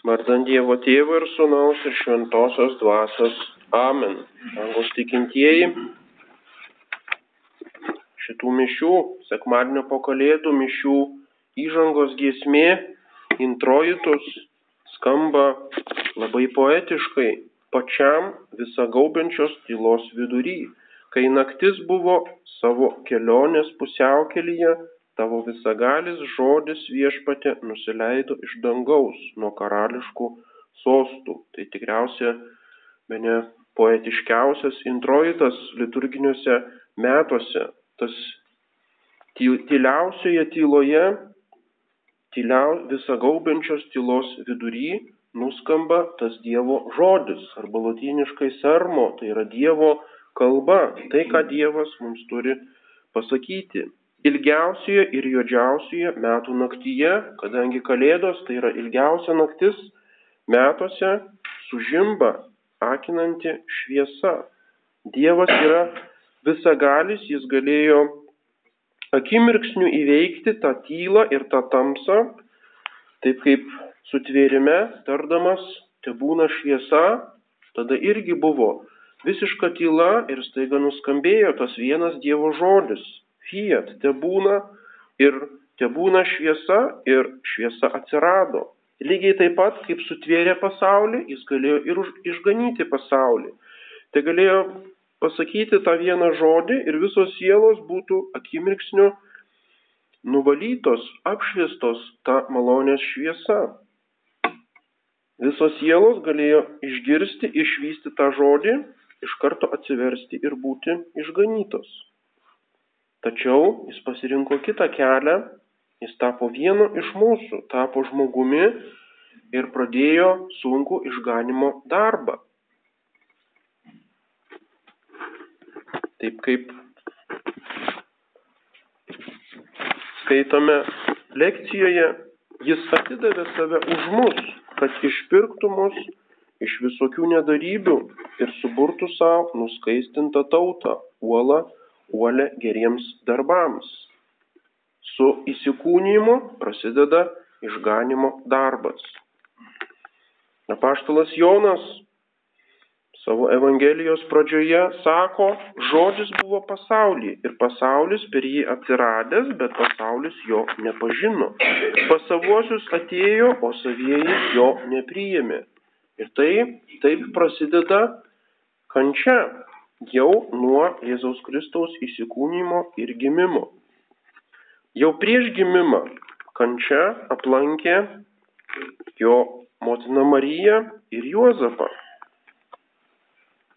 Vardant Dievo Tėvo ir Sūnaus ir Šventosios Dvasios. Amen. Dangus tikintieji, šitų mišių, sekmadienio po kalėdų mišių įžangos giesmė, introitus, skamba labai poetiškai, pačiam visagaubiančios tylos vidury, kai naktis buvo savo kelionės pusiaukelyje Tavo visagalis žodis viešpatė nusileido iš dangaus nuo karališkų sostų. Tai tikriausia, bene poetiškiausias introitas liturginiuose metuose. Tas tyliausioje tyloje, tyliau, visagaubiančios tylos vidury nuskamba tas Dievo žodis arba latiniškai sermo, tai yra Dievo kalba, tai ką Dievas mums turi pasakyti ilgiausioje ir juodžiausioje metų naktyje, kadangi Kalėdos tai yra ilgiausia naktis metuose, sužimba akinanti šviesa. Dievas yra visagalis, jis galėjo akimirksniu įveikti tą tylą ir tą tamsą, taip kaip sutvėrime, tardamas, te būna šviesa, tada irgi buvo visiška tyla ir staiga nuskambėjo tas vienas Dievo žodis fiat, te būna ir te būna šviesa ir šviesa atsirado. Lygiai taip pat, kaip sutvėrė pasaulį, jis galėjo ir išganyti pasaulį. Tai galėjo pasakyti tą vieną žodį ir visos sielos būtų akimirksniu nuvalytos, apšviestos tą malonės šviesa. Visos sielos galėjo išgirsti, išvysti tą žodį, iš karto atsiversti ir būti išganytos. Tačiau jis pasirinko kitą kelią, jis tapo vienu iš mūsų, tapo žmogumi ir pradėjo sunku išganimo darbą. Taip kaip skaitome lekcijoje, jis atidavė save už mus, kad išpirktų mus iš visokių nedarybių ir suburtų savo nuskaistintą tautą, uolą uolę geriems darbams. Su įsikūnymu prasideda išganimo darbas. Apaštalas Jonas savo Evangelijos pradžioje sako, žodis buvo pasaulyje ir pasaulis per jį atsiradęs, bet pasaulis jo nepažino. Pas savuosius atėjo, o savieji jo nepriėmė. Ir tai taip prasideda kančia, jau nuo Jėzaus Kristaus įsikūnymo ir gimimo. Jau prieš gimimą kančia aplankė jo motina Marija ir Juozapą.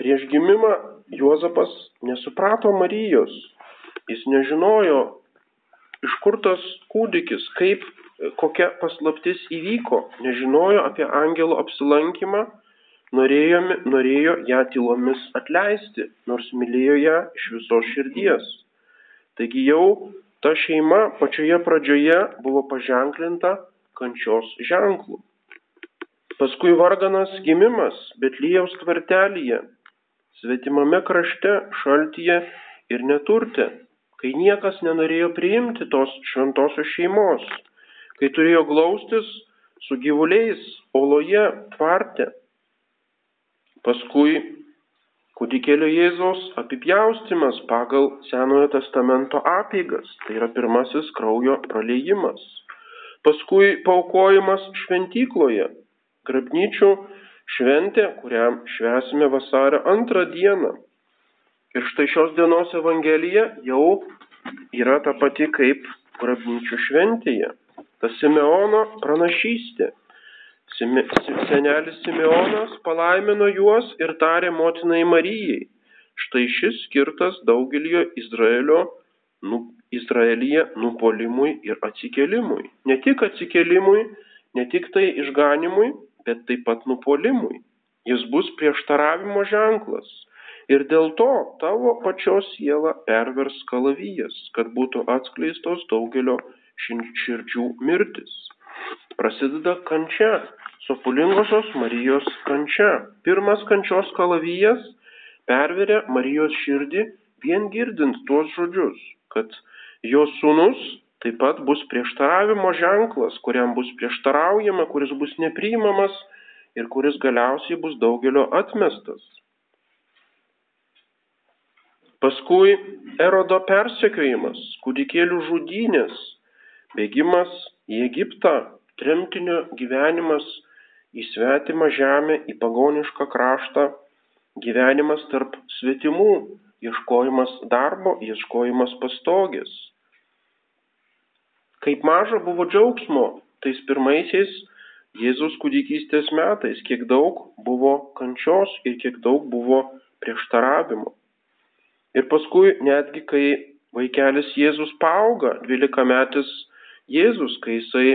Prieš gimimą Juozapas nesuprato Marijos, jis nežinojo, iš kur tas kūdikis, kaip, kokia paslaptis įvyko, nežinojo apie angelo apsilankymą norėjome, norėjo ją tylomis atleisti, nors mylėjo ją iš visos širdies. Taigi jau ta šeima pačioje pradžioje buvo paženklinta kančios ženklų. Paskui varganas gimimas Betlyjaus tvartelyje, svetimame krašte, šaltyje ir neturte, kai niekas nenorėjo priimti tos šventosios šeimos, kai turėjo glaustis su gyvuliais oloje tvarte, Paskui kūdikėlio Jėzaus apipjaustimas pagal Senojo testamento apeigas, tai yra pirmasis kraujo praleidimas. Paskui paukojimas šventykloje, grabnyčių šventė, kurią švesime vasario antrą dieną. Ir štai šios dienos Evangelija jau yra ta pati kaip grabnyčių šventėje. Ta Simeono pranašystė Senelis Simeonas palaimino juos ir tarė motinai Marijai. Štai šis skirtas daugelio Izraelio, nu, Izraelyje nupolimui ir atsikelimui. Ne tik atsikelimui, ne tik tai išganimui, bet taip pat nupolimui. Jis bus prieštaravimo ženklas. Ir dėl to tavo pačios siela pervers kalavijas, kad būtų atskleistos daugelio širdžių mirtis. Prasideda kančia, Sopulingosios Marijos kančia. Pirmas kančios kalavijas perveria Marijos širdį vien girdint tuos žodžius, kad jos sūnus taip pat bus prieštaravimo ženklas, kuriam bus prieštaraujama, kuris bus nepriimamas ir kuris galiausiai bus daugelio atmestas. Paskui erodo persekiojimas, kūdikėlių žudynės, bėgimas į Egiptą, tremtinio gyvenimas į svetimą žemę, į pagonišką kraštą, gyvenimas tarp svetimų, ieškojimas darbo, ieškojimas pastogės. Kaip maža buvo džiaugsmo tais pirmaisiais Jėzus kūdikystės metais, kiek daug buvo kančios ir kiek daug buvo prieštaravimo. Ir paskui netgi, kai vaikelis Jėzus paauga, 12 metis Jėzus, kai jisai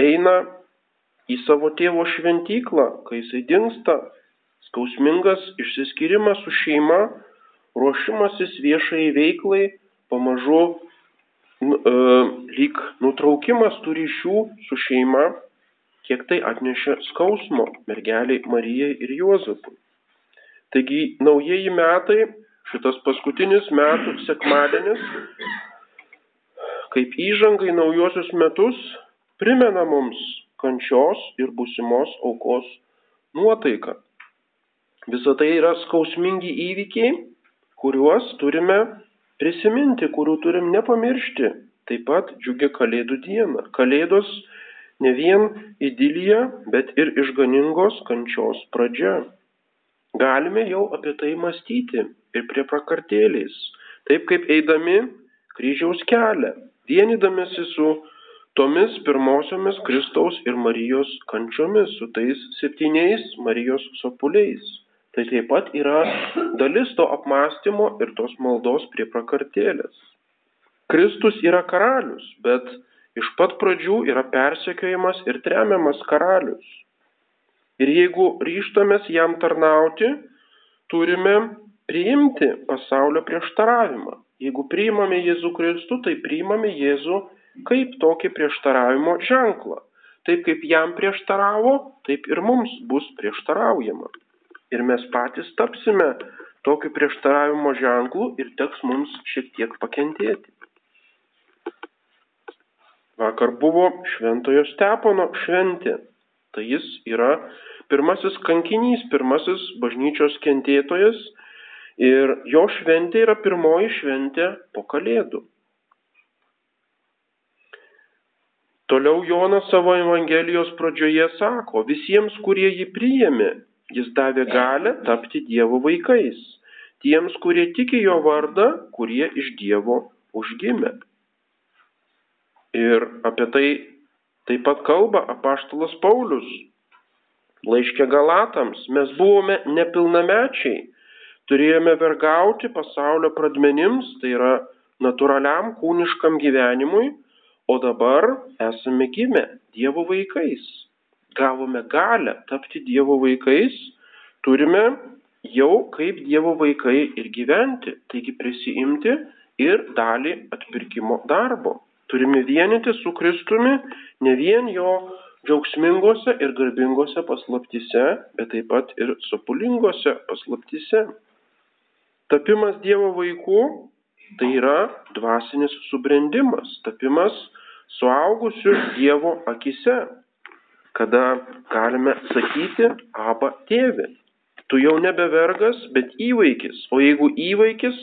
eina į savo tėvo šventyklą, kai jisai dinksta, skausmingas išsiskirimas su šeima, ruošimasis viešai veiklai, pamažu e, lyg nutraukimas tų ryšių su šeima, kiek tai atnešė skausmo mergeliai Marijai ir Juozapui. Taigi naujieji metai, šitas paskutinis metų sekmadienis, kaip įžanga į naujosius metus, primena mums kančios ir būsimos aukos nuotaiką. Visą tai yra skausmingi įvykiai, kuriuos turime prisiminti, kurių turim nepamiršti. Taip pat džiugia Kalėdų diena. Kalėdos ne vien idilija, bet ir išganingos kančios pradžia. Galime jau apie tai mąstyti ir prie prakartėlės, taip kaip eidami kryžiaus kelią, vienydamėsi su tomis pirmosiomis Kristaus ir Marijos kančiomis, su tais septyniais Marijos sopuliais. Tai taip pat yra dalis to apmąstymo ir tos maldos prie prakartėlės. Kristus yra karalius, bet iš pat pradžių yra persekiojimas ir tremiamas karalius. Ir jeigu ryštamės jam tarnauti, turime priimti pasaulio prieštaravimą. Jeigu priimame Jėzų Kristų, tai priimame Jėzų kaip tokį prieštaravimo ženklą. Taip kaip jam prieštaravo, taip ir mums bus prieštaraujama ir mes patys tapsime tokiu prieštaravimo ženklu ir teks mums šiek tiek pakentėti. Vakar buvo Šventojo Stepono šventė. Tai jis yra pirmasis kankinys, pirmasis bažnyčios kentėtojas ir jo šventė yra pirmoji šventė po Kalėdų. Toliau Jonas savo Evangelijos pradžioje sako, visiems, kurie jį priėmė, Jis davė galę tapti Dievo vaikais, tiems, kurie tiki jo vardą, kurie iš Dievo užgimė. Ir apie tai taip pat kalba apaštalas Paulius. Laiškė Galatams mes buvome nepilnamečiai, turėjome vergauti pasaulio pradmenims, tai yra natūraliam kūniškam gyvenimui, o dabar esame gimę Dievo vaikais gavome galę tapti Dievo vaikais, turime jau kaip Dievo vaikai ir gyventi, taigi prisijimti ir dalį atpirkimo darbo. Turime vienyti su Kristumi ne vien jo džiaugsmingose ir garbingose paslaptise, bet taip pat ir supulingose paslaptise. Tapimas Dievo vaikų tai yra dvasinis subrendimas, tapimas suaugusiu Dievo akise kada galime sakyti aba tėvi. Tu jau nebe vergas, bet įvaikis. O jeigu įvaikis,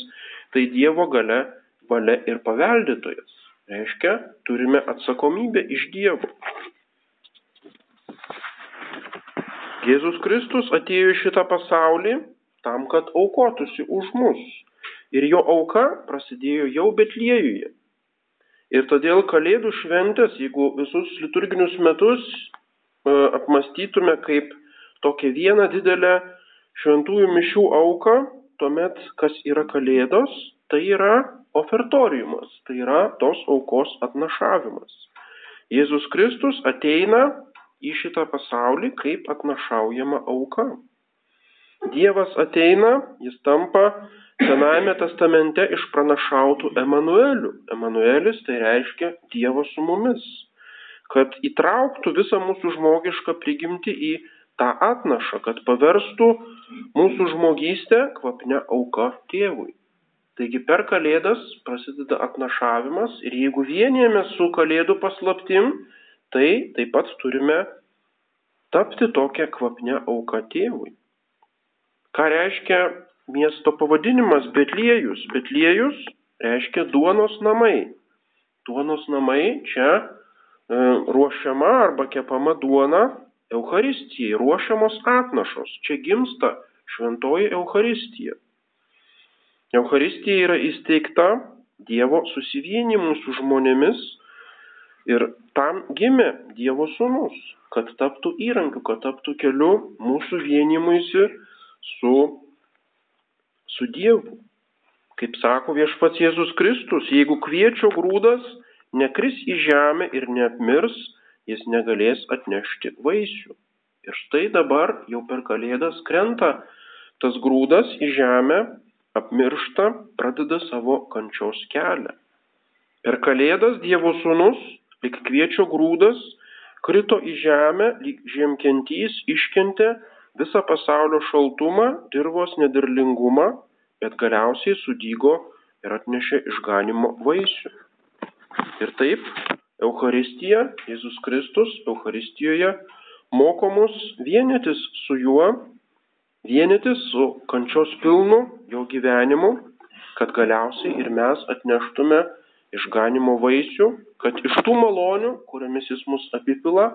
tai Dievo gale, valia ir paveldėtojas. Reiškia, turime atsakomybę iš Dievo. Jėzus Kristus atėjo į šitą pasaulį tam, kad aukotųsi už mus. Ir jo auka prasidėjo jau Betliejuje. Ir todėl Kalėdų šventės, jeigu visus liturginius metus E, apmastytume kaip tokią vieną didelę šventųjų mišių auką, tuomet kas yra kalėdos, tai yra ofertoriumas, tai yra tos aukos atnašavimas. Jėzus Kristus ateina į šitą pasaulį kaip atnašaujama auka. Dievas ateina, jis tampa Senajame testamente išpranašautų Emanueliu. Emanuelis tai reiškia Dievo su mumis kad įtrauktų visą mūsų žmogišką prigimtį į tą atnašą, kad paverstų mūsų žmogystę kvapne auka tėvui. Taigi per Kalėdas prasideda atnašavimas ir jeigu vienijame su Kalėdų paslaptim, tai taip pat turime tapti tokią kvapnę auką tėvui. Ką reiškia miesto pavadinimas Betliejus? Betliejus reiškia duonos namai. Duonos namai čia e, ruošiama arba kepama duona Euharistijai, ruošiamos atnašos. Čia gimsta šventoji Euharistija. Euharistija yra įsteigta Dievo susivienimui su žmonėmis ir tam gimė Dievo sūnus, kad taptų įrankiu, kad taptų keliu mūsų vienimuisi su, su Dievu. Kaip sako viešpats Jėzus Kristus, jeigu kviečio grūdas nekris į žemę ir neapmirs, jis negalės atnešti vaisių. Ir štai dabar jau per kalėdas krenta tas grūdas į žemę apmiršta, pradeda savo kančios kelią. Per kalėdas Dievo sūnus, lyg kviečio grūdas, krito į žemę, lyg žiemkentys iškentė visą pasaulio šaltumą, dirvos nederlingumą, bet galiausiai sudygo ir atnešė išganimo vaisių. Ir taip, Euharistija, Jėzus Kristus, Euharistijoje moko mus vienytis su juo vienytis su kančios pilnu jo gyvenimu, kad galiausiai ir mes atneštume išganimo vaisių, kad iš tų malonių, kuriamis jis mus apipila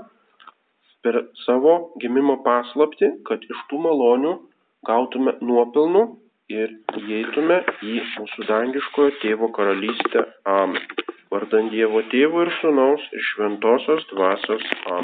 per savo gimimo paslapti, kad iš tų malonių gautume nuopilnų ir įeitume į mūsų dangiškojo tėvo karalystę. Amen. Vardant Dievo tėvo ir sunaus ir šventosios dvasios. Amen.